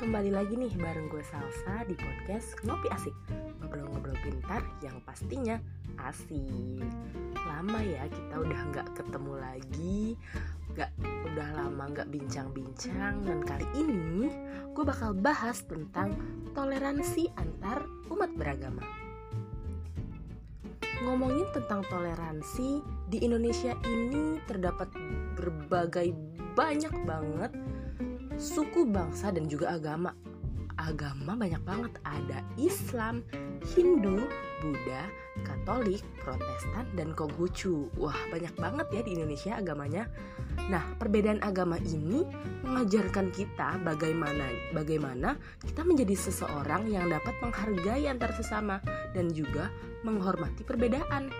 kembali lagi nih bareng gue Salsa di podcast Ngopi Asik. Ngobrol-ngobrol pintar yang pastinya asik. Lama ya kita udah nggak ketemu lagi Gak, udah lama nggak bincang-bincang. Dan kali ini gue bakal bahas tentang toleransi antar umat beragama. Ngomongin tentang toleransi di Indonesia ini terdapat berbagai banyak banget suku bangsa dan juga agama agama banyak banget ada Islam, Hindu, Buddha, Katolik, Protestan, dan Konghucu. Wah banyak banget ya di Indonesia agamanya. Nah perbedaan agama ini mengajarkan kita bagaimana bagaimana kita menjadi seseorang yang dapat menghargai antar sesama dan juga menghormati perbedaan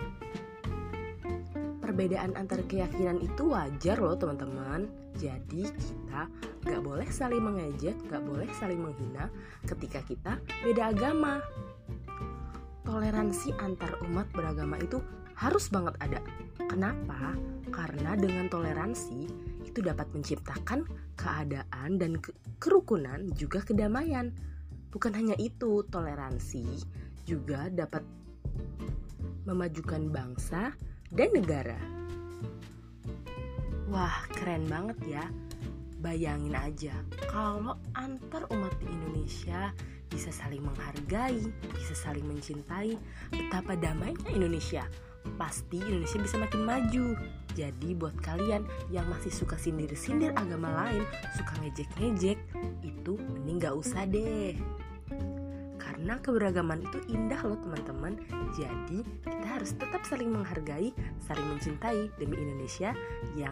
perbedaan antar keyakinan itu wajar loh teman-teman. Jadi kita gak boleh saling mengejek, gak boleh saling menghina ketika kita beda agama. Toleransi antar umat beragama itu harus banget ada. Kenapa? Karena dengan toleransi itu dapat menciptakan keadaan dan ke kerukunan juga kedamaian. Bukan hanya itu, toleransi juga dapat memajukan bangsa dan negara. Wah, keren banget ya. Bayangin aja, kalau antar umat di Indonesia bisa saling menghargai, bisa saling mencintai, betapa damainya Indonesia. Pasti Indonesia bisa makin maju. Jadi buat kalian yang masih suka sindir-sindir agama lain, suka ngejek-ngejek, itu mending gak usah deh karena keberagaman itu indah loh teman-teman. Jadi kita harus tetap saling menghargai saling mencintai demi Indonesia yang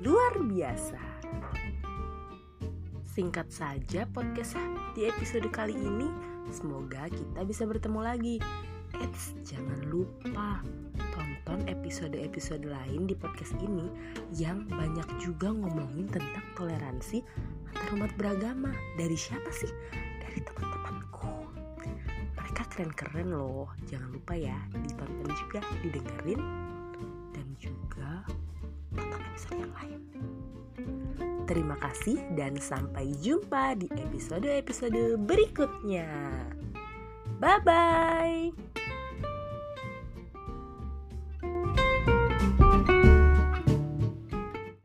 luar biasa. Singkat saja podcast di episode kali ini. Semoga kita bisa bertemu lagi. Eits, jangan lupa tonton episode-episode lain di podcast ini yang banyak juga ngomongin tentang toleransi antar umat beragama. Dari siapa sih? Dari teman-temanku keren-keren loh. Jangan lupa ya ditonton juga didengerin dan juga tonton episode yang lain. Terima kasih dan sampai jumpa di episode-episode berikutnya. Bye bye